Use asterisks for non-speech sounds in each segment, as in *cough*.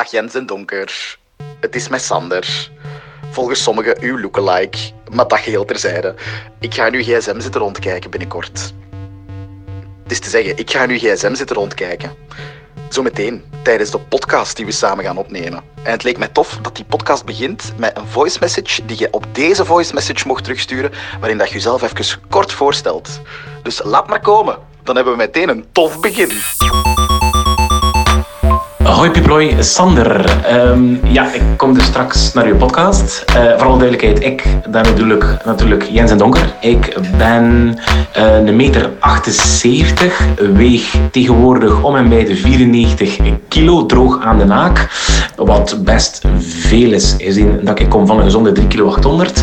Dag Jens en Donker. Het is met Sander. Volgens sommigen uw lookalike, maar dat geheel terzijde. Ik ga in uw gsm zitten rondkijken binnenkort. Het is te zeggen, ik ga in uw gsm zitten rondkijken. Zometeen, tijdens de podcast die we samen gaan opnemen. En het leek mij tof dat die podcast begint met een voice message die je op deze voice message mocht terugsturen, waarin dat je jezelf even kort voorstelt. Dus laat maar komen. Dan hebben we meteen een tof begin. Hoi Piploy, Sander. Ehm, ja, ik kom dus straks naar uw podcast. Uh, voor alle duidelijkheid, ik, bedoel ik natuurlijk Jens en Donker. Ik ben uh, een meter 78, weeg tegenwoordig om en bij de 94 kilo, droog aan de naak. Wat best veel is, gezien dat ik kom van een gezonde 3 kilo 800.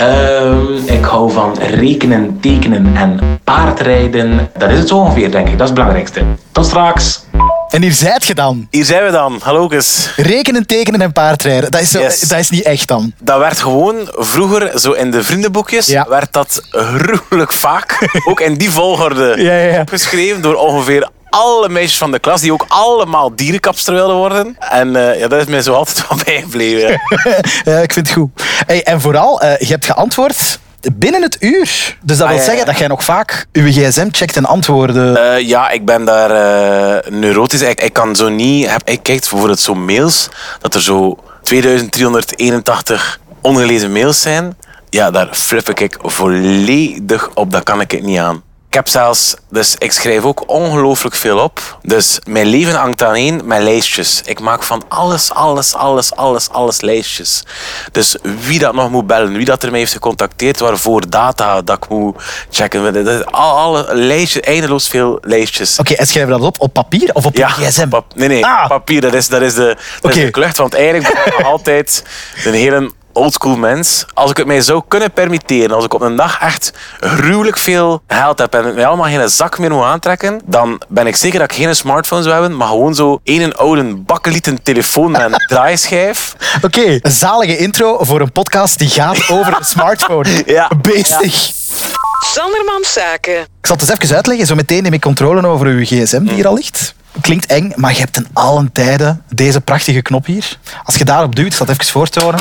Uh, ik hou van rekenen, tekenen en paardrijden. Dat is het zo ongeveer, denk ik. Dat is het belangrijkste. Tot straks! En hier zijt je dan. Hier zijn we dan. Hallo Kus. Rekenen, tekenen en paardrijden. Dat is, zo, Yes. dat is niet echt dan. Dat werd gewoon vroeger, zo in de vriendenboekjes, Ja. werd dat gruwelijk vaak, *laughs* ook in die volgorde, Ja, ja, ja. geschreven door ongeveer alle meisjes van de klas, die ook allemaal dierenkapster wilden worden. En eh, ja, dat is mij zo altijd *laughs* wel bijgebleven. ja. *laughs* Ja, ik vind het goed. Hey, en vooral, eh, je hebt geantwoord binnen het uur. Dus dat Ah, wil ja, zeggen ja. dat jij nog vaak je gsm checkt en antwoorden. Eh, ja, ik ben daar eh, neurotisch. Ik, ik kan zo niet... Heb, ik kijk bijvoorbeeld zo mails, dat er zo 2381 ongelezen mails zijn. Ja, daar flip ik volledig op. Dat kan ik het niet aan. Ik heb zelfs... Dus ik schrijf ook ongelooflijk veel op. Dus mijn leven hangt aan één met lijstjes. Ik maak van alles, alles, alles, alles, alles lijstjes. Dus wie dat nog moet bellen, wie dat er mij heeft gecontacteerd, waarvoor data dat ik moet checken. Dat is alle lijstjes, eindeloos veel lijstjes. Oké, en schrijven we dat op op papier of op Ja, je gsm? pap- nee, nee, Ah. papier, dat is, dat is, de, dat Oké. is de klucht. Want eigenlijk ben ik altijd een hele oldschool mens. Als ik het mij zou kunnen permitteren, als ik op een dag echt gruwelijk veel geld heb en mij allemaal geen zak meer moet aantrekken, dan ben ik zeker dat ik geen smartphone zou hebben, maar gewoon zo een oude bakkelieten telefoon met een *laughs* draaischijf. Oké, een zalige intro voor een podcast die gaat over een smartphone. *laughs* Ja. Beestig. Sandermans Zaken. Ik zal het eens even uitleggen. Zo meteen neem ik controle over uw gsm die hier al ligt. Klinkt eng, maar je hebt ten allen tijde deze prachtige knop hier. Als je daarop duwt, ik zal het even voortonen,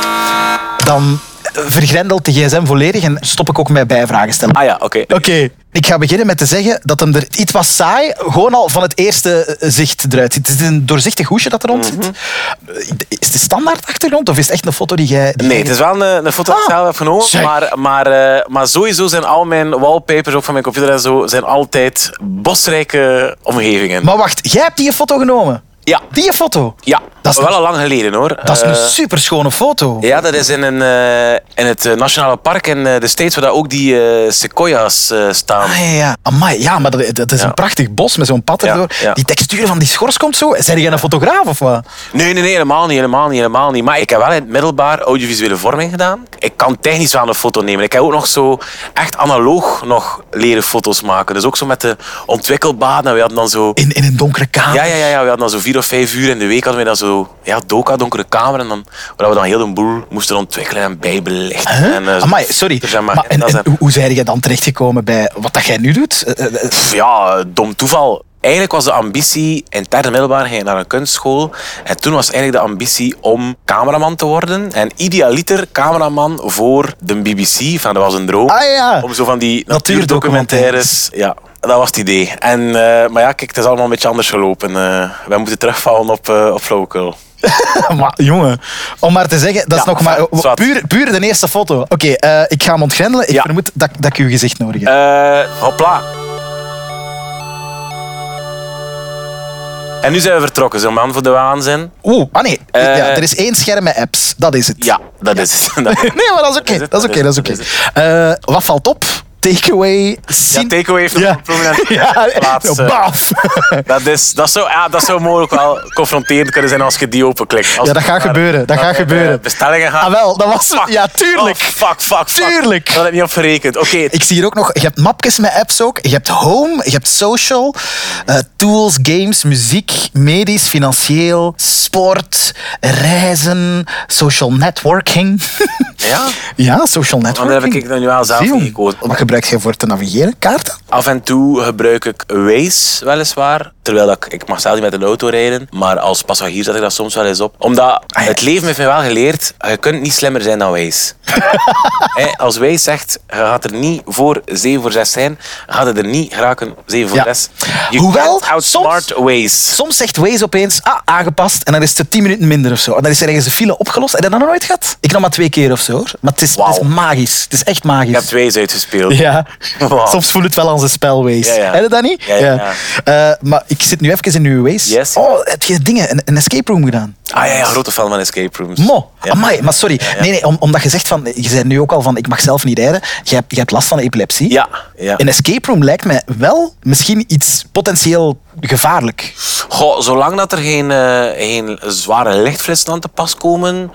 dan vergrendelt de gsm volledig en stop ik ook met bijvragen stellen. Ah ja, oké. Oké, ik ga beginnen met te zeggen dat hem er iets was saai, gewoon al van het eerste eh, zicht eruit ziet. Het is een doorzichtig hoesje dat er rond zit. Eh, Is het de standaard achtergrond of is het echt een foto die jij... die Nee, het is wel een, een foto die ik Ah, zelf heb genomen. zeg. Maar, maar, eh, maar sowieso zijn al mijn wallpapers, ook van mijn computer en zo, zijn altijd bosrijke omgevingen. Maar wacht, jij hebt die foto genomen? Ja. Die foto? Ja, Dat is wel al lang geleden hoor. Dat is een Eh, superschone foto. ja, dat is in, een, eh, in het eh, Nationale Park in de States, waar ook die sequoia's staan. Ah, ja, ja. Amai, ja, maar dat, dat is Ja. een prachtig bos met zo'n pad erdoor. ja. Die textuur van die schors komt zo. Zijn jij een fotograaf of wat? Nee, nee, nee, helemaal niet, helemaal niet, helemaal niet. Maar ik heb wel in het middelbaar audiovisuele vorming gedaan. Ik kan technisch wel een foto nemen. Ik heb ook nog zo echt analoog nog leren foto's maken. Dus ook zo met de ontwikkelbanen. We hadden dan zo... In, in een donkere kamer. Ja, ja, ja, ja, we hadden dan zo vier of vijf uur in de week hadden we dan zo ja, doka, donkere kamer. En dan, waar we dan heel de boel moesten ontwikkelen en bijbelichten. Huh? En, eh, Amai, sorry. zijn maar- Maar, en, hoe, zijn jij dan terechtgekomen bij wat dat jij nu doet? Eh, eh, Pff, ja, dom toeval. Eigenlijk was de ambitie, in het derde middelbaar ging ik naar een kunstschool. En toen was eigenlijk de ambitie om cameraman te worden. En idealiter cameraman voor de BBC. Van, dat was een droom. Ah ja. Om zo van die Natuurdocumentaires. natuurdocumentaires. Ja, dat was het idee. En, eh, maar ja, kijk, het is allemaal een beetje anders gelopen. Eh wij moeten terugvallen op, eh op flauwekul. *laughs* maar jongen, om maar te zeggen, dat is nog maar zwart. puur, puur de eerste foto. Oké, ik ga hem ontgrendelen. Ik Ja. vermoed dat, dat ik uw gezicht nodig heb. Eh hopla. En nu zijn we vertrokken, zo'n man voor de waanzin. Oeh, ah nee. ja, er is één scherm met apps. Dat is het. Ja, dat is het. *laughs* Nee, maar dat is oké. Dat is het, Dat is oké. dat is oké. wat valt op? Takeaway. Ja, Takeaway heeft Ja. een prominente *laughs* Ja, plaats. eh. baf. *laughs* Dat, is, dat, zou, ja, dat zou mogelijk wel confronterend kunnen zijn als je die openklikt. Als Ja, dat gaat gebeuren, dat gaat de gebeuren. Bestellingen gaan. Ah, wel, dat was... Fuck. Ja, tuurlijk. Oh, fuck, fuck, fuck. Tuurlijk. Dat had ik niet op gerekend. Oké, Ik zie hier ook nog, je hebt mapjes met apps ook. Je hebt home, je hebt social, eh, tools, games, muziek, medisch, financieel, sport, reizen, social networking. ja. *laughs* ja, social daar networking. heb ik dan nu wel zelf gekozen. Wat gebruik je voor te navigeren? Kaarten? Af en toe gebruik ik Waze, weliswaar. Terwijl dat ik, ik mag zelf niet met een auto rijden. Maar als passagier zet ik dat soms wel eens op. Omdat Ah, het leven heeft mij wel geleerd, je kunt niet slimmer zijn dan Waze. *laughs* Als Waze zegt, je gaat er niet voor 7 voor 6 zijn, gaat het er niet geraken 7 voor Ja. 6. Je Hoewel, outsmart Waze. Soms zegt Waze opeens, ah, aangepast, en dan is het 10 minuten minder of zo. En dan is er ergens een file opgelost. Je dat nog nooit gehad? Ik nog maar twee keer of zo, hoor. Maar het is, het is magisch. Het is echt magisch. Ik heb Waze uitgespeeld. Ja, soms voelt het wel als een spel, Waze. Ja, ja. Heb je dat niet? Ja, Eh, maar ik zit nu even in uw Waze. Yes. Oh, heb je dingen, een, een escape room gedaan? Ah ja, ja, grote fan van escape rooms. Mo, amai, maar sorry. Nee, nee, om, omdat je zegt van, je zei nu ook al van, ik mag zelf niet rijden. Je hebt, je hebt last van epilepsie. Ja, ja. Een escape room lijkt mij wel misschien iets potentieel gevaarlijk. Goh, zolang dat er geen, eh, geen zware lichtflitsen aan te pas komen...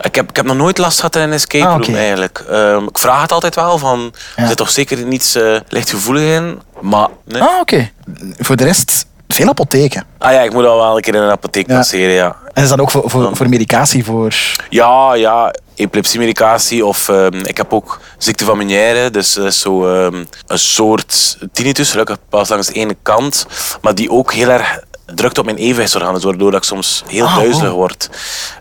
Ik heb, ik heb nog nooit last gehad in een escape Ah, room eigenlijk. Ehm, ik vraag het altijd wel van... Ja. Er zit toch zeker niets eh, lichtgevoelig in? Maar nee. Ah, oké. Voor de rest, veel apotheken. Ah ja, ik moet al wel een keer in een apotheek Ja. passeren, ja. En is dat ook voor, voor, voor medicatie? Voor... Ja, ja, epilepsiemedicatie of ehm, ik heb ook ziekte van Meniere, dus dat is zo ehm, een soort tinnitus, gelukkig pas langs de ene kant, maar die ook heel erg drukt op mijn evenwichtsorganen, waardoor dat ik soms heel Ah, duizelig word.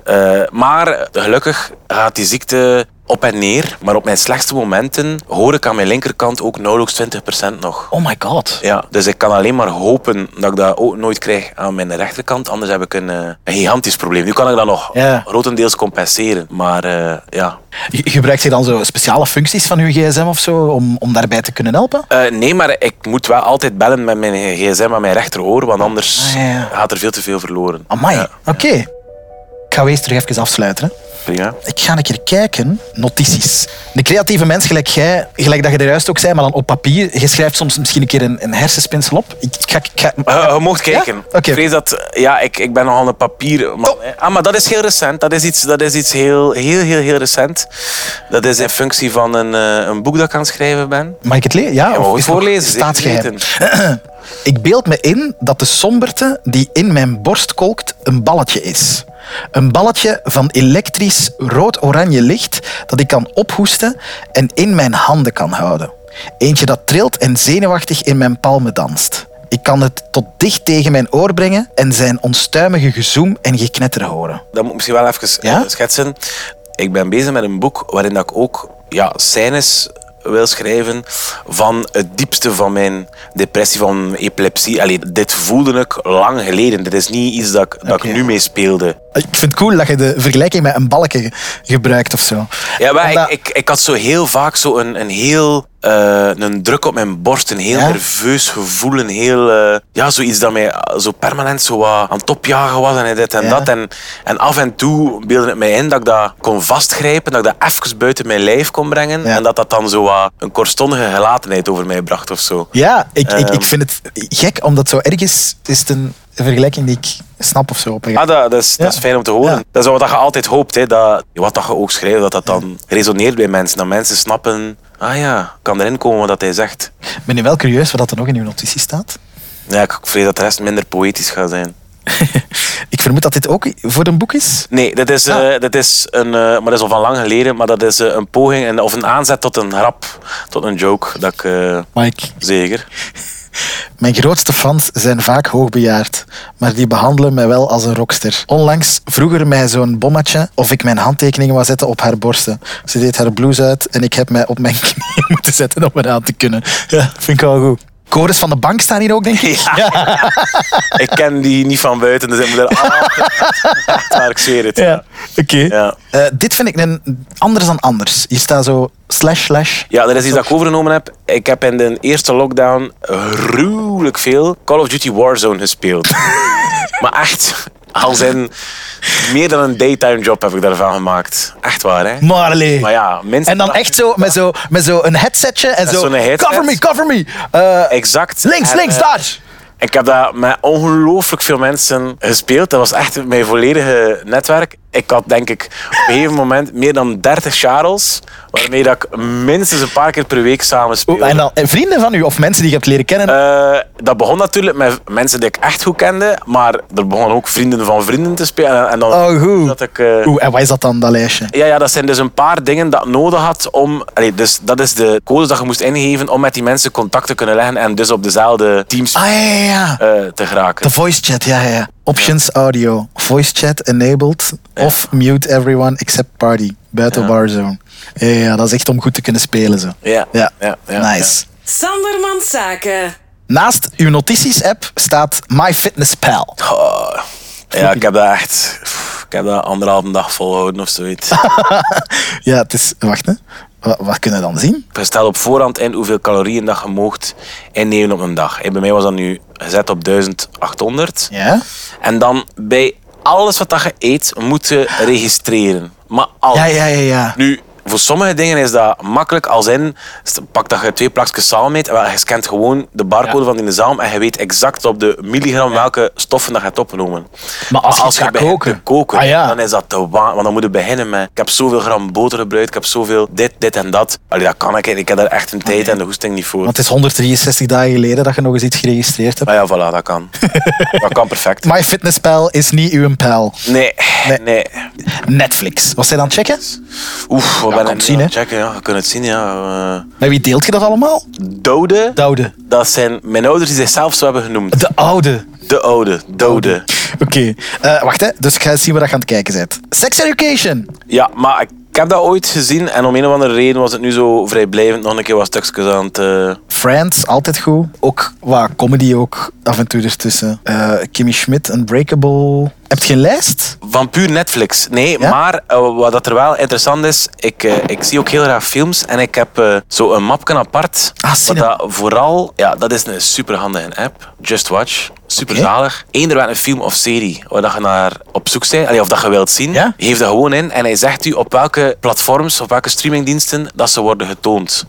Eh, maar gelukkig gaat die ziekte op en neer, maar op mijn slechtste momenten hoor ik aan mijn linkerkant ook nauwelijks 20% nog. Oh my god. Ja, dus ik kan alleen maar hopen dat ik dat ook nooit krijg aan mijn rechterkant. Anders heb ik een, eh, een gigantisch probleem. Nu kan ik dat nog Ja. grotendeels compenseren. Maar eh, ja. Gebruikt je dan zo speciale functies van je gsm of zo om, om daarbij te kunnen helpen? Eh, nee, maar ik moet wel altijd bellen met mijn gsm aan mijn rechteroor. Want anders Ah, ja, gaat er veel te veel verloren. Amai, Ja, oké. Ik ga eens terug even afsluiten. Hè. Prima. Ik ga een keer kijken. Notities. Een creatieve mens, gelijk jij, gelijk dat je er juist ook zei, maar dan op papier. Je schrijft soms misschien een keer een, een hersenspinsel op. Ik, ik ga, ik ga- Eh, je mocht kijken. Ja? Ik vrees dat... Ja, ik, ik ben nogal een papier... man, Oh. hè. Ah, maar dat is heel recent. Dat is iets, dat is iets heel, heel, heel, heel recent. Dat is in functie van een, eh, een boek dat ik aan het schrijven ben. Mag ik het lezen? Ja, Ja, of het voorlezen. Staatsgeheim. *clears throat* Ik beeld me in dat de somberte die in mijn borst kolkt een balletje is. Een balletje van elektrisch rood-oranje licht dat ik kan ophoesten en in mijn handen kan houden. Eentje dat trilt en zenuwachtig in mijn palmen danst. Ik kan het tot dicht tegen mijn oor brengen en zijn onstuimige gezoem en geknetter horen. Dat moet ik misschien wel even Ja? eh, schetsen. Ik ben bezig met een boek waarin dat ik ook ja, scènes wil schrijven van het diepste van mijn depressie, van mijn epilepsie. Allee, dit voelde ik lang geleden. Dit is niet iets dat, ik- dat ik nu mee speelde. Ik vind het cool dat je de vergelijking met een balkje ge- gebruikt of zo. Ja, maar Omdat- ik, ik, ik had zo heel vaak zo een, een heel... eh, een druk op mijn borst, een heel Ja? nerveus gevoel, een heel... eh, ja, zoiets dat mij zo permanent zo wat aan het opjagen was en dit en Ja. dat. En, en af en toe beelde het mij in dat ik dat kon vastgrijpen, dat ik dat even buiten mijn lijf kon brengen. Ja. En dat dat dan zo wat een kortstondige gelatenheid over mij bracht of zo. Ja, ik, ik, ik Ehm. vind het gek, omdat zo ergens is het een vergelijking die ik snap of zo. Op Ah, dat, dat, is, dat is fijn om te horen. Ja. Dat is wat je altijd hoopt. Hè, dat, wat dat je ook schrijft, dat dat dan resoneert bij mensen. Dat mensen snappen, ah ja, kan erin komen wat hij zegt. Ik ben nu wel curieus wat er nog in uw notitie staat. Ja, ik vrees dat de rest minder poëtisch gaat zijn. *laughs* ik vermoed dat dit ook voor een boek is. Nee, dit is, Ah. eh, dit is een, eh, maar dat is al van lang geleden, maar dat is eh, een poging en, of een aanzet tot een grap, tot een joke. Dat ik, Mike, zeker. Mijn grootste fans zijn vaak hoogbejaard, maar die behandelen mij wel als een rockster. Onlangs vroeg er mij zo'n bommetje of ik mijn handtekeningen wou zetten op haar borsten. Ze deed haar blouse uit en ik heb mij op mijn *laughs* knieën moeten zetten om het aan te kunnen. Ja, vind ik wel goed. Chorus van de bank staan hier ook, denk ik. Ja. *laughs* ik ken die niet van buiten, dus ik moet er *laughs* altijd... waar ik zweer het. Ja, oké. Ja. Eh, dit vind ik een anders dan anders. Hier staat zo slash slash. Ja, dat is iets dat ik overgenomen heb. Ik heb in de eerste lockdown gruwelijk veel Call of Duty Warzone gespeeld. *laughs* maar echt, als in meer dan een daytime job heb ik daarvan gemaakt. Echt waar, hè? Marley. Maar ja, minstens... En dan echt zo met zo'n met zo een headsetje en Met zo. zo'n headset. Cover me, cover me. Eh, Exact. links, En, links, eh, daar. Ik heb dat met ongelooflijk veel mensen gespeeld. Dat was echt mijn volledige netwerk. Ik had denk ik op een gegeven moment meer dan 30 Charles, waarmee dat ik minstens een paar keer per week samen speelde. En dan en vrienden van u of mensen die je hebt leren kennen? Eh, dat begon natuurlijk met mensen die ik echt goed kende, maar er begonnen ook vrienden van vrienden te spelen. En dan oh, goed. dat ik... eh, Oeh, en wat is dat dan, dat lijstje? ja, ja, dat zijn dus een paar dingen dat nodig had om... Allee, dus dat is de codes dat je moest ingeven om met die mensen contact te kunnen leggen en dus op dezelfde teams Ah, ja, ja, ja. eh, te geraken. De voice chat, ja, ja, ja. Options audio. Voice chat enabled. Of mute everyone except party. Buiten Ja. barzone. Ja, ja, dat is echt om goed te kunnen spelen. Zo. Ja, Ja, ja, ja, nice. Sanderman Zaken. Naast uw notities-app staat MyFitnessPal. Oh, ja, ik heb dat echt... Ik heb dat anderhalve dag volgehouden of zoiets. *laughs* Ja, het is... Wacht, hè. Wat, wat kunnen we dan zien? Je stelt op voorhand in hoeveel calorieën dat je moogt innemen op een dag. En bij mij was dat nu gezet op 1800. Ja? En dan bij alles wat dat je eet, moet je registreren. Maar alles. Ja, ja, ja, ja. Nu, voor sommige dingen is dat makkelijk. Als in, pak dat je twee plakjes zalm eet, wel, je scant gewoon de barcode Ja. van die zalm en je weet exact op de milligram welke stoffen dat je hebt opgenomen. Maar als je gaat koken. te koken, Ah, ja. dan is dat te waan. Want dan moet je beginnen met, ik heb zoveel gram boter gebruikt, ik heb zoveel dit, dit en dat. Allee, dat kan ik. Ik heb daar echt een tijd en de hoesting niet voor. Want het is 163 dagen geleden dat je nog eens iets geregistreerd hebt. Maar ja, voilà, dat kan. *laughs* dat kan perfect. MyFitnessPal is niet uw pal. Nee, Nee. nee. Netflix. Was jij dan checken? Oef, wat Ja, zien, hè? checken? Ja, je kunt het zien, ja. Eh, Met wie deelt je dat allemaal? Dode, Doude. dat zijn mijn ouders die zichzelf zo hebben genoemd. De oude. De oude, dode. Oké. Eh, wacht, hè. Dus ik ga zien waar je aan het kijken bent. Sex Education. Ja, maar ik heb dat ooit gezien en om een of andere reden was het nu zo vrijblijvend nog een keer wat stukjes aan het... eh, Friends, altijd goed. Ook wat comedy ook af en toe ertussen. Eh Kimmy Schmidt, Unbreakable. Heb je een lijst? Van puur Netflix. Nee, Ja? maar eh, wat dat er wel interessant is, ik, eh, ik zie ook heel graag films en ik heb eh, zo een mapje apart. Ah, wat dat vooral, ja, dat is een super handige app. Just Watch. Super zalig. Eender welke een film of serie waar dat je naar op zoek bent, allee, of dat je wilt zien, Ja? geef dat gewoon in en hij zegt u op welke platforms, op welke streamingdiensten dat ze worden getoond.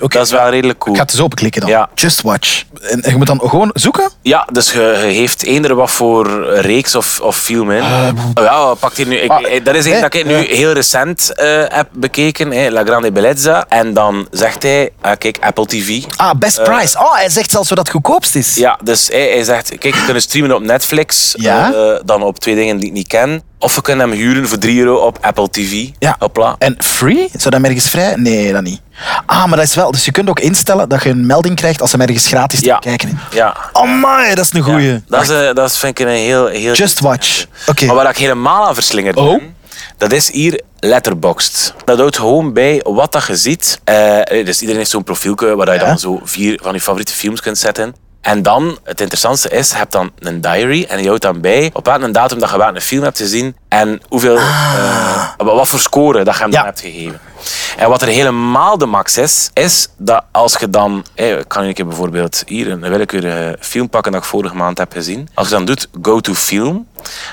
Oké. Dat is wel redelijk cool. Ik ga het eens openklikken dan. Ja. Just Watch. En en je moet dan gewoon zoeken? Ja, dus je, je geeft eender wat voor reeks of, of. Oh ja, pakt hier nu. Ik, Ah, eh, dat is hè? dat ik nu heel recent eh, heb bekeken, hè, La Grande Bellezza. En dan zegt hij, ah, kijk, Apple TV. Ah, best price. Oh, hij zegt zelfs wat het goedkoopst is. Eh. Ja, dus hij, hij zegt, kijk, je kunt streamen op Netflix, Ja. eh, dan op twee dingen die ik niet ken. Of we kunnen hem huren voor 3 euro op Apple TV. Ja. Hopla. En free? Zou dat ergens vrij? Nee, dat niet. Ah, maar dat is wel... Dus je kunt ook instellen dat je een melding krijgt als ze ergens gratis te Ja. kijken is. Ja. Amai, dat is een goeie. Ja, dat, is, eh, dat is, vind ik een heel... heel Just Watch. Oké. Maar waar ik helemaal aan verslingerd Oh. ben, dat is hier Letterboxd. Dat houdt gewoon bij wat dat je ziet. Eh, dus iedereen heeft zo'n profielke waar je Ja. dan zo vier van je favoriete films kunt zetten. En dan, het interessantste is, je hebt dan een diary en je houdt dan bij op welke datum dat je welke film hebt gezien en hoeveel, eh, wat voor score dat je hem Ja. dan hebt gegeven. En wat er helemaal de max is, is dat als je dan, eh, ik kan een keer bijvoorbeeld hier een willekeurige film pakken dat ik vorige maand heb gezien. Als je dan doet go to film,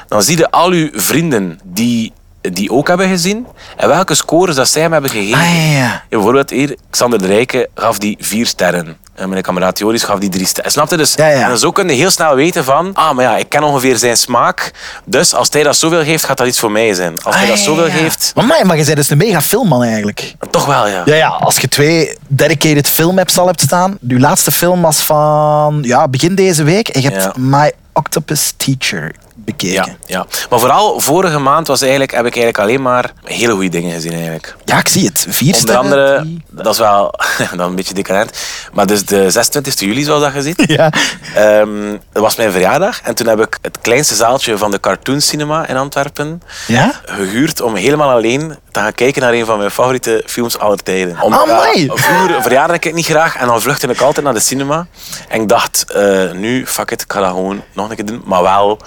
dan zie je al je vrienden die die ook hebben gezien en welke scores dat zij hem hebben gegeven. Ah, ja, bijvoorbeeld hier, Xander de Rijke gaf die vier sterren. En mijn kameraad Joris gaf die drie sterren. Snap je? Dus Ja, ja. En zo kun je heel snel weten van... Ah, maar ja, ik ken ongeveer zijn smaak. Dus als hij dat zoveel geeft, gaat dat iets voor mij zijn. Als hij dat Ah, zoveel ja. geeft, Maar, man, maar je bent dus een mega filmman eigenlijk. toch wel, ja. Ja, ja, als je twee dedicated filmapps al hebt staan. Je laatste film was van ja, begin deze week. En je hebt. My Octopus Teacher bekeken. Ja, ja. Maar vooral vorige maand was eigenlijk, heb ik eigenlijk alleen maar hele goede dingen gezien. Eigenlijk. Ja, ik zie het. Vier Onder andere, dat is wel *laughs* dan een beetje decadent, maar dus de 26 juli zoals dat gezien. Ja. Ehm, dat was mijn verjaardag en toen heb ik het kleinste zaaltje van de Cartoon Cinema in Antwerpen Ja? gehuurd om helemaal alleen te gaan kijken naar een van mijn favoriete films aller tijden. Om, Amai! ja, vroeger verjaarde ik het niet graag en dan vluchtte ik altijd naar de cinema. En ik dacht, eh, nu, fuck it, ik ga dat gewoon nog een keer doen. Maar wel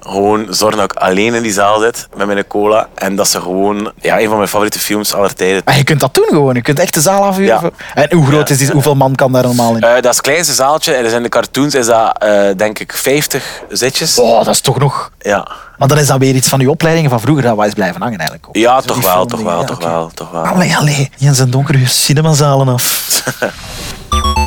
gewoon zorgen dat ik alleen in die zaal zit met mijn cola. En dat ze gewoon, ja, een van mijn favoriete films aller tijden. Maar je kunt dat doen gewoon. Je kunt echt de zaal afhuren. Ja. En hoe groot Ja. is die? Hoeveel man kan daar normaal in? Eh, dat is het kleinste zaaltje en dus in de cartoons is dat, eh, denk ik, 50 zitjes. Oh, dat is toch nog... Ja. Maar dan is dat weer iets van je opleidingen van vroeger dat wij eens blijven hangen eigenlijk. ook. Ja, toch wel, toch wel, Ja, toch wel, toch wel. Allee, allee. Jens en Donker, je cinemazalen af. *laughs*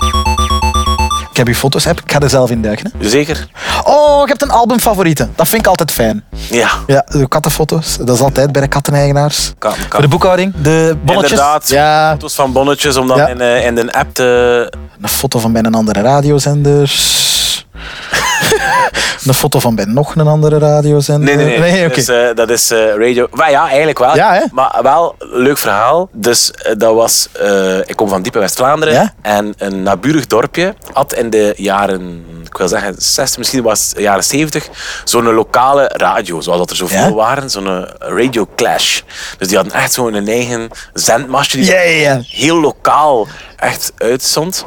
Ik heb uw foto's, heb. ik ga er zelf in duiken. Hè. Zeker? Oh, je hebt een albumfavoriete. Dat vind ik altijd fijn. Ja. Ja, de kattenfoto's. Dat is altijd bij de katteneigenaars. Kan, Voor de boekhouding, de bonnetjes. Inderdaad, Ja, foto's van bonnetjes om dan Ja. in, eh, in de app te... een foto van bij een andere radiozender. *laughs* een foto van bij nog een andere radiozender. Nee, nee, nee. dus, eh, dat is eh, radio... Maar ja, eigenlijk wel. Ja, hè? Maar wel, leuk verhaal. Dus eh, dat was... ik kom van diepe West-Vlaanderen. Ja? En een naburig dorpje had in de jaren... Ik wil zeggen 60, misschien was het jaren 70. Zo'n lokale radio, zoals dat er zoveel Ja? waren. Zo'n radio clash. Dus die hadden echt zo'n eigen zendmastje. Die heel lokaal echt uitzond.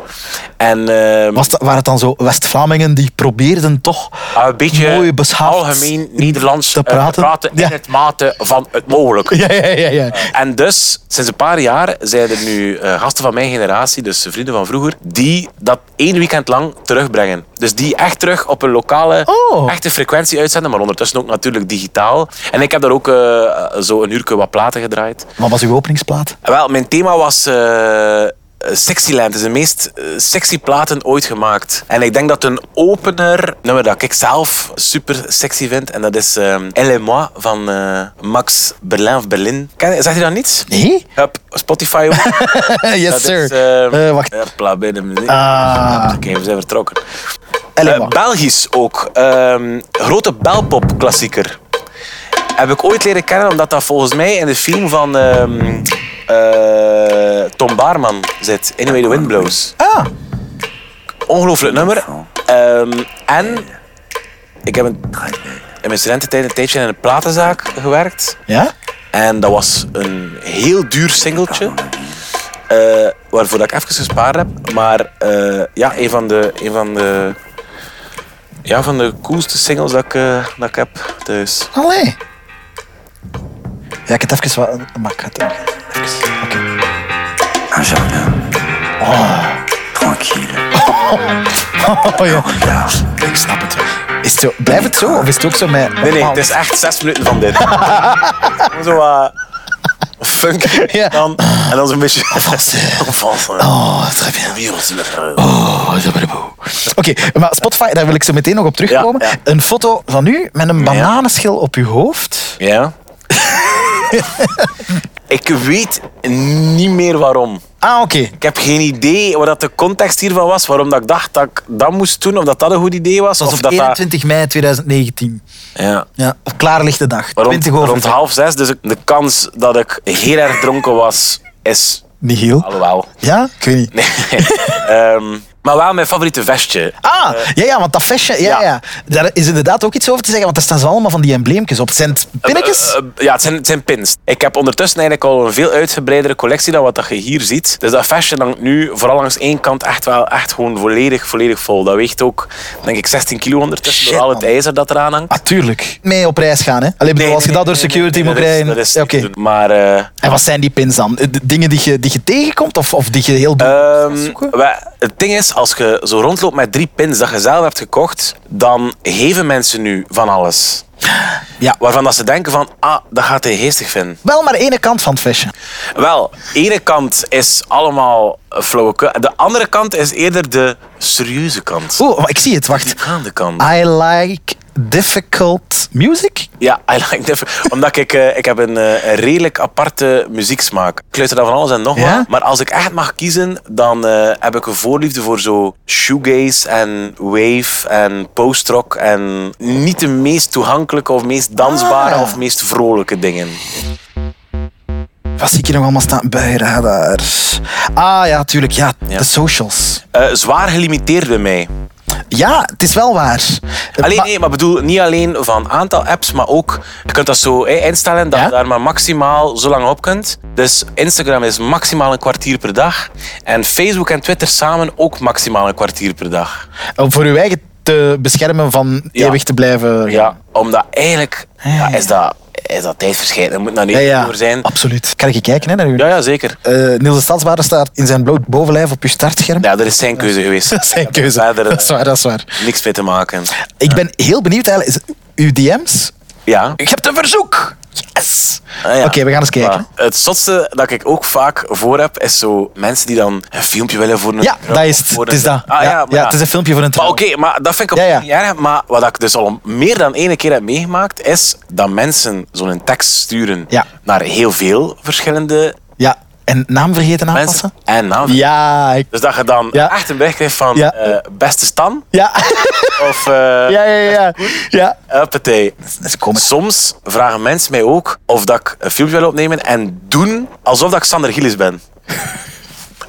En... ehm, Was dat, waren het dan zo West-Vlamingen die probeerden toch Ah, een beetje mooi beschaafd algemeen Nederlands te eh, praten? in Ja. het mate van het mogelijke. Ja, ja, ja. ja. En dus, sinds een paar jaar zijn er nu eh, gasten van mijn generatie, dus vrienden van vroeger, die dat één weekend lang terugbrengen. Dus die echt terug op een lokale, Oh. echte frequentie uitzenden, maar ondertussen ook natuurlijk digitaal. En ik heb daar ook eh, zo een uurtje wat platen gedraaid. Wat was uw openingsplaat? Wel, mijn thema was eh Sexyland. Het is de meest eh, sexy platen ooit gemaakt. En ik denk dat een opener, nummer dat ik zelf super sexy vind, en dat is eh Elle et moi van eh, Max Berlin of Berlin. Ken, zegt je dat niet? Nee? Hup, Spotify ook. *laughs* yes, Dat sir. is, eh, Eh, wacht. Hopla, bij de muziek. Ah. Oké, we zijn vertrokken. Eh. Belgisch ook. Ehm, grote belpop-klassieker. Heb ik ooit leren kennen omdat dat volgens mij in de film van ehm, eh, Tom Baarman zit. Anyway the Wind Blows. Ah, Ongelooflijk nummer. Ehm, en ik heb een, in mijn studententijd een tijdje in een platenzaak gewerkt. ja? En dat was een heel duur singeltje. eh, waarvoor dat ik even gespaard heb. Maar eh, ja, een van de, een van de, ja, van de coolste singles dat ik, dat ik heb thuis. Allee. Ja, ik heb het even wat... Maar ik ga het even... Oké. Un jardin. Tranquille. Oh ja. Ik snap het wel. Is het zo, blijft het zo? Of is het ook zo met... Nee, nee, het is echt zes minuten van dit. *laughs* Zo wat funk. Ja. Dan, en dan zo'n beetje... Vals. Oh, très bien. Virus. Oh. Oké, maar Spotify, daar wil ik zo meteen nog op terugkomen. Ja, ja. Een foto van u met een bananenschil op uw hoofd. Ja. *laughs* ik weet niet meer waarom. Ah, oké. Ik heb geen idee wat de context hiervan was. Waarom dat ik dacht dat ik dat moest doen. Of dat dat een goed idee was. Dat was of op dat 21 mei 2019. Dat, ja. Ja, op klaarlichte dag. Rond, 20 over. rond half zes. Dus de kans dat ik heel erg dronken was, is... Niet heel. Alhoewel. Ja? Ik weet niet. Nee. *laughs* Ehm, maar wel mijn favoriete vestje. Ah, ja, ja, want dat vestje, ja, ja. ja. Daar is inderdaad ook iets over te zeggen, want daar staan ze allemaal van die embleempjes op. Zijn het pinnetjes? Eh, eh, ja, het zijn, het zijn pins. Ik heb ondertussen eigenlijk al een veel uitgebreidere collectie dan wat dat je hier ziet. Dus dat vestje hangt nu vooral langs één kant echt wel echt gewoon volledig, volledig vol. Dat weegt ook, denk ik, 16 kilo ondertussen Shit, door al het man. ijzer dat eraan hangt. Ah, tuurlijk. Mee op reis gaan, hè? Alleen als je dat door security moet dat is- rijden. Dat is Ja, doen. Maar eh, En wat zijn die pins dan? De dingen die je, die je tegenkomt of, of die je heel Ehm, zoeken? wij- het ding is, als je zo rondloopt met drie pins dat je zelf hebt gekocht, dan geven mensen nu van alles. Ja. Waarvan dat ze denken van, ah, dat gaat hij geestig vinden. Wel maar ene kant van het vestje. Wel, de ene kant is allemaal flauwekul. De andere kant is eerder de serieuze kant. Oeh, maar ik zie het, wacht. Diepgaande kant. I like difficult music. Ja, *laughs* I like different. Omdat ik, eh, ik heb een, eh, redelijk aparte muzieksmaak. Ik luister daar van alles en nog Ja? wat. Maar als ik echt mag kiezen, dan eh, heb ik een voorliefde voor zo shoegaze en wave en postrock. En niet de meest toegankelijke of meest dansbare Ah. of meest vrolijke dingen. Wat zie ik hier nog allemaal staan? Bij radar. Ah ja, tuurlijk. Ja, Ja. de socials. Zwaar gelimiteerd bij mij. Ja, het is wel waar. Alleen, Maar- nee, maar bedoel niet alleen van aantal apps, maar ook je kunt dat zo instellen dat Ja? je daar maar maximaal zo lang op kunt. Dus Instagram is maximaal een kwartier per dag. En Facebook en Twitter samen ook maximaal een kwartier per dag. Om voor uw eigen te beschermen van Ja. eeuwig te blijven. Ja, omdat eigenlijk ja, is, dat, is dat tijdverschijnen. Dat moet nou niet ja, over zijn. absoluut. Kan ik kijken hè, naar u? Ja, ja, zeker. Eh, Niels de Stadsbaarder staat in zijn bloot bovenlijf op uw startscherm. Ja, dat is zijn keuze geweest. *laughs* Dat is zijn keuze. Verder, Dat is waar, dat is waar. niks mee te maken. Ik ben heel benieuwd eigenlijk. Is uw DM's? Ja. Je hebt een verzoek. Yes! Ah, ja. Oké, we gaan eens kijken. Maar het zotste dat ik ook vaak voor heb, is zo mensen die dan een filmpje willen voor een Ja, dat is het. Het is dat. Ah, ja, het is een filmpje voor een trouw. oké, maar dat vind ik op Ja, ja. niet erg. Maar wat ik dus al meer dan ene keer heb meegemaakt, is dat mensen zo'n tekst sturen naar heel veel verschillende en naam vergeten aanpassen? mensen. En naam. Ja, ik... Dus dat je dan Ja. echt een bericht krijgt van Ja. eh, beste Stan Ja, of eh *laughs* ja, ja, ja. Ja. Soms vragen mensen mij ook of dat ik een filmpje wil opnemen en doen alsof dat ik Sander Gillis ben.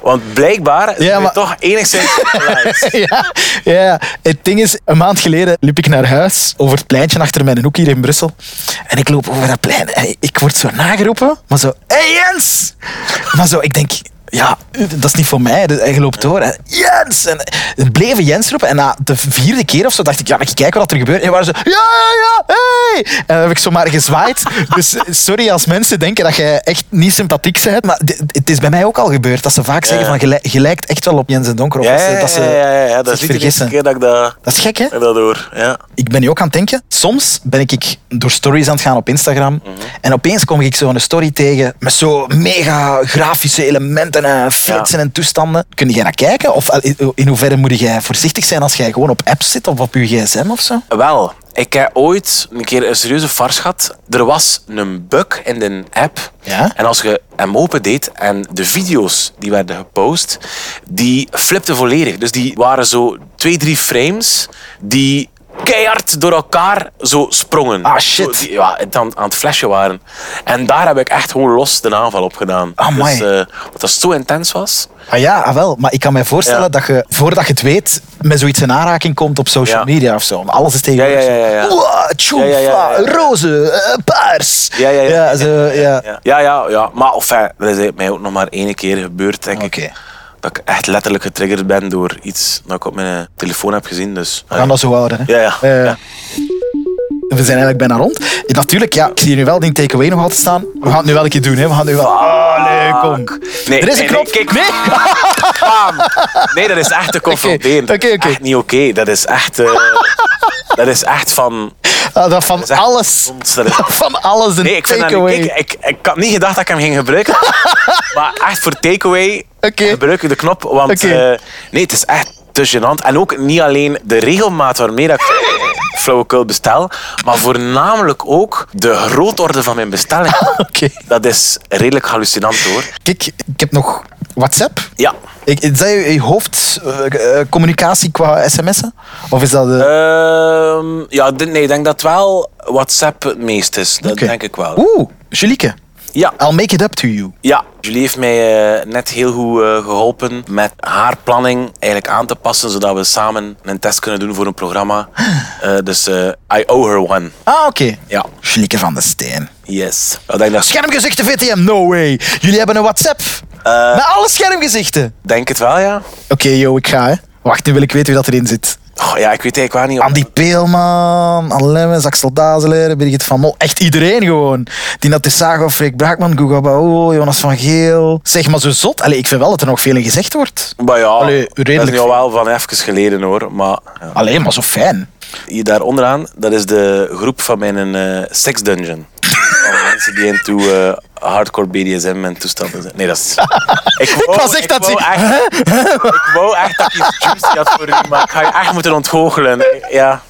Want blijkbaar Ja, ja, maar- toch enigszins. *laughs* Ja, ja, het ding is, een maand geleden liep ik naar huis over het pleintje achter mijn hoek hier in Brussel. En ik loop over dat plein en ik word zo nageroepen, maar zo, hé hey Jens! Maar zo, ik denk, ja, dat is niet voor mij. En je loopt door en Jens! En het bleven Jens roepen. En na de vierde keer of zo dacht ik, ja, ik kijk wat er gebeurt. En waren ze, ja, ja, ja, hey! En dan heb ik zomaar gezwaaid. *laughs* Dus sorry als mensen denken dat jij echt niet sympathiek bent. Maar het is bij mij ook al gebeurd. Dat ze vaak zeggen van, je lijkt echt wel op Jens en Donker. Of Ja, dat ze- ja, dat ze ja, ja, ja, dat is vergissen. keer dat ik dat, Dat is gek, hè? dat hoor. Ja. Ik ben nu ook aan het denken. Soms ben ik door stories aan het gaan op Instagram. Mhm. En opeens kom ik zo een story tegen met zo mega grafische elementen en flitsen en toestanden. Kun jij naar kijken? Of eh, in hoeverre moet jij voorzichtig zijn als jij gewoon op apps zit of op je gsm of zo? Wel, ik heb ooit een keer een serieuze fars gehad. Er was een bug in de app. Ja? En als je hem opendeed en de video's die werden gepost, die flipten volledig. Dus die waren zo twee, drie frames die keihard door elkaar zo sprongen. Ah, shit. Zo die, ja, dan aan het flashen waren. En daar heb ik echt gewoon los de aanval op gedaan. Amai. Dus, eh, dat dat zo intens was. Ah ja, ah wel. Maar ik kan me voorstellen Ja. dat je, voordat je het weet, met zoiets in aanraking komt op social Ja. media of zo. Maar Alles is tegenwoordig Ja, ja, ja, ja, ja. zo. Wow, tjoe, Ja, ja, ja, ja, ja. fla, roze, eh, paars. Ja, ja, ja. ja. Ja, ja. Maar enfin, dat is mij ook nog maar één keer gebeurd, denk Oké. ik. Dat ik echt letterlijk getriggerd ben door iets dat ik op mijn telefoon heb gezien. Dus, We gaan dat zo houden. Hè? Ja, ja. Eh, Ja. We zijn eigenlijk bijna rond. En natuurlijk, ja, ik zie nu wel die takeaway nog altijd staan. We gaan het nu wel een keer doen. Hè. We gaan nu wel... Oh, nee, kom. Nee, er is een nee, knop. nee, kijk. Nee. Nee, dat is echt te confronterend. *laughs* Oké, oké. Echt niet oké. Dat is echt... eh, dat is echt van... Ah, dat van dat alles. *laughs* Van alles een Nee, ik, vind dat, takeaway. ik, ik, ik had niet gedacht dat ik hem ging gebruiken. *laughs* maar echt voor takeaway Oké. gebruik ik de knop. Want eh, nee, het is echt te gênant. En ook niet alleen de regelmaat waarmee dat ik flauwekul bestel, maar voornamelijk ook de grootorde van mijn bestelling. *laughs* Oké. Dat is redelijk hallucinant hoor. Kijk, ik heb nog WhatsApp. Ja. Ik, is dat je, je hoofdcommunicatie qua sms'en? Of is dat... eh, Ehm, ja, nee, ik denk dat wel WhatsApp het meest is. Dat denk ik wel. Oeh, Julieke. Ja. I'll make it up to you. Ja, Julie heeft mij eh, net heel goed eh, geholpen met haar planning eigenlijk aan te passen, zodat we samen een test kunnen doen voor een programma. *gasps* Eh, dus I owe her one. Ah, oké. Ja, Julieke van de Steen. yes. Ik denk, dat, Schermgezichten VTM, no way. Jullie hebben een WhatsApp. Met alle schermgezichten. denk het wel, ja. Oké, yo, ik ga, hè. Wacht, nu wil ik weten wie dat erin zit. Oh, ja, ik weet eigenlijk wel niet. Andy Peelman, Anne Lemmens, Axel Dazeleren, Birgit van Mol. Echt iedereen gewoon. Dina Tessago, Freek Braakman, Guga Bao, Jonas van Geel. Zeg maar zo zot. Allee, ik vind wel dat er nog veel in gezegd wordt. Maar ja, Allee, dat redelijk is nu al wel van even geleden hoor. Maar ja. Alleen maar zo fijn. Hier daar onderaan, dat is de groep van mijn eh sex dungeon. Van *laughs* mensen die into eh, hardcore BDSM en toestanden zijn. Nee, dat is... *laughs* Ik, wou, was echt dat wou die- echt, ik wou echt dat ik iets juicy had voor u, maar ik ga je echt moeten ontgoochelen. *laughs* Ja.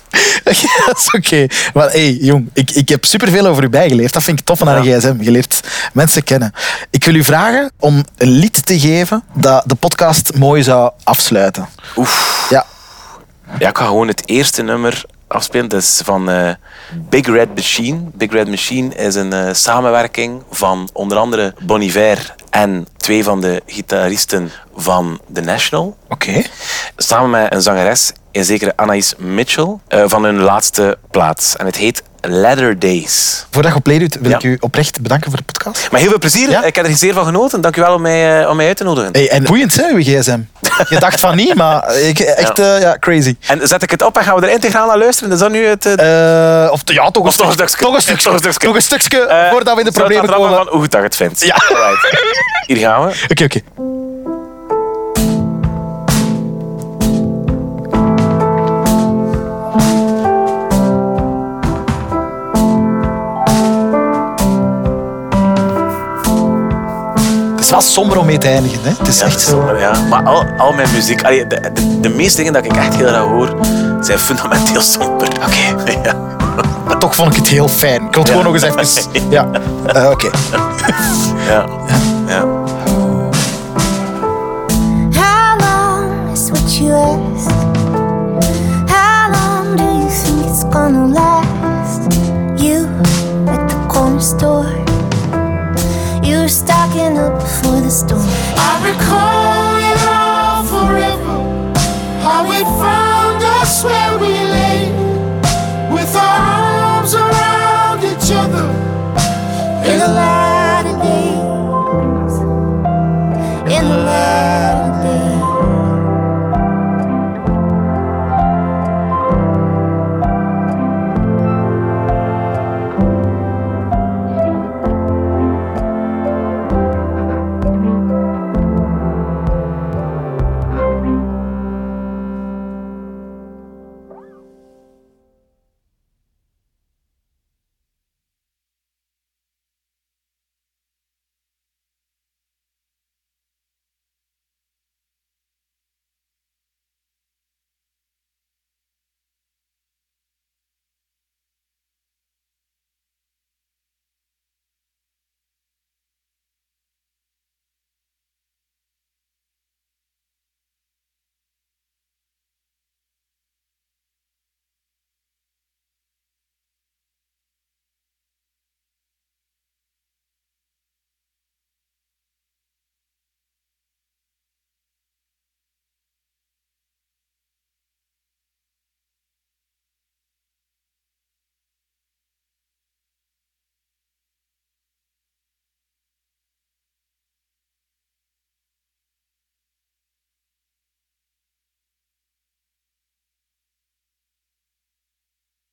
dat is oké. Maar hey, jong, ik, ik heb superveel over u bijgeleerd. Dat vind ik tof aan een gsm. Je leert mensen kennen. Ik wil u vragen om een lied te geven dat de podcast mooi zou afsluiten. Oef. Ja. Ja, ik ga gewoon het eerste nummer afspelen. Dat is van eh, Big Red Machine. Big Red Machine is een eh, samenwerking van onder andere Bon Iver en twee van de gitaristen van The National. Oké. Samen met een zangeres, een zekere Anaïs Mitchell, eh, van hun laatste plaats. En het heet Leather Days. Voordat je op play doet, wil Ja. ik u oprecht bedanken voor de podcast. Maar heel veel plezier. Ja. Ik heb er zeer van genoten. Dank u wel om mij, eh, om mij uit te nodigen. Hey, en boeiend, hè, uw gsm. *laughs* Je dacht van niet, maar ik, echt ja. ja, crazy. En zet ik het op en gaan we er integraal naar luisteren? Is dat nu het... eh, Eh, of ja, toch een, Of toch een stuk- stukje. Toch een stukje. *laughs* Toch een stukje. Toch een stukje eh, voordat we in de problemen komen. van hoe goed dat je het vindt. Ja. Alright. Hier gaan we. Oké, oké. Is wel somber om mee te eindigen. Hè? Het is Ja, echt wel- ja. Maar al, al mijn muziek, allee, de, de, de meeste dingen dat ik echt heel graag hoor, zijn fundamenteel somber. Oké. *laughs* Ja. Maar toch vond ik het heel fijn. Ik wil het gewoon nog eens even... *laughs* Ja, Eh, oké. Ja. Stocking up before the storm. I recall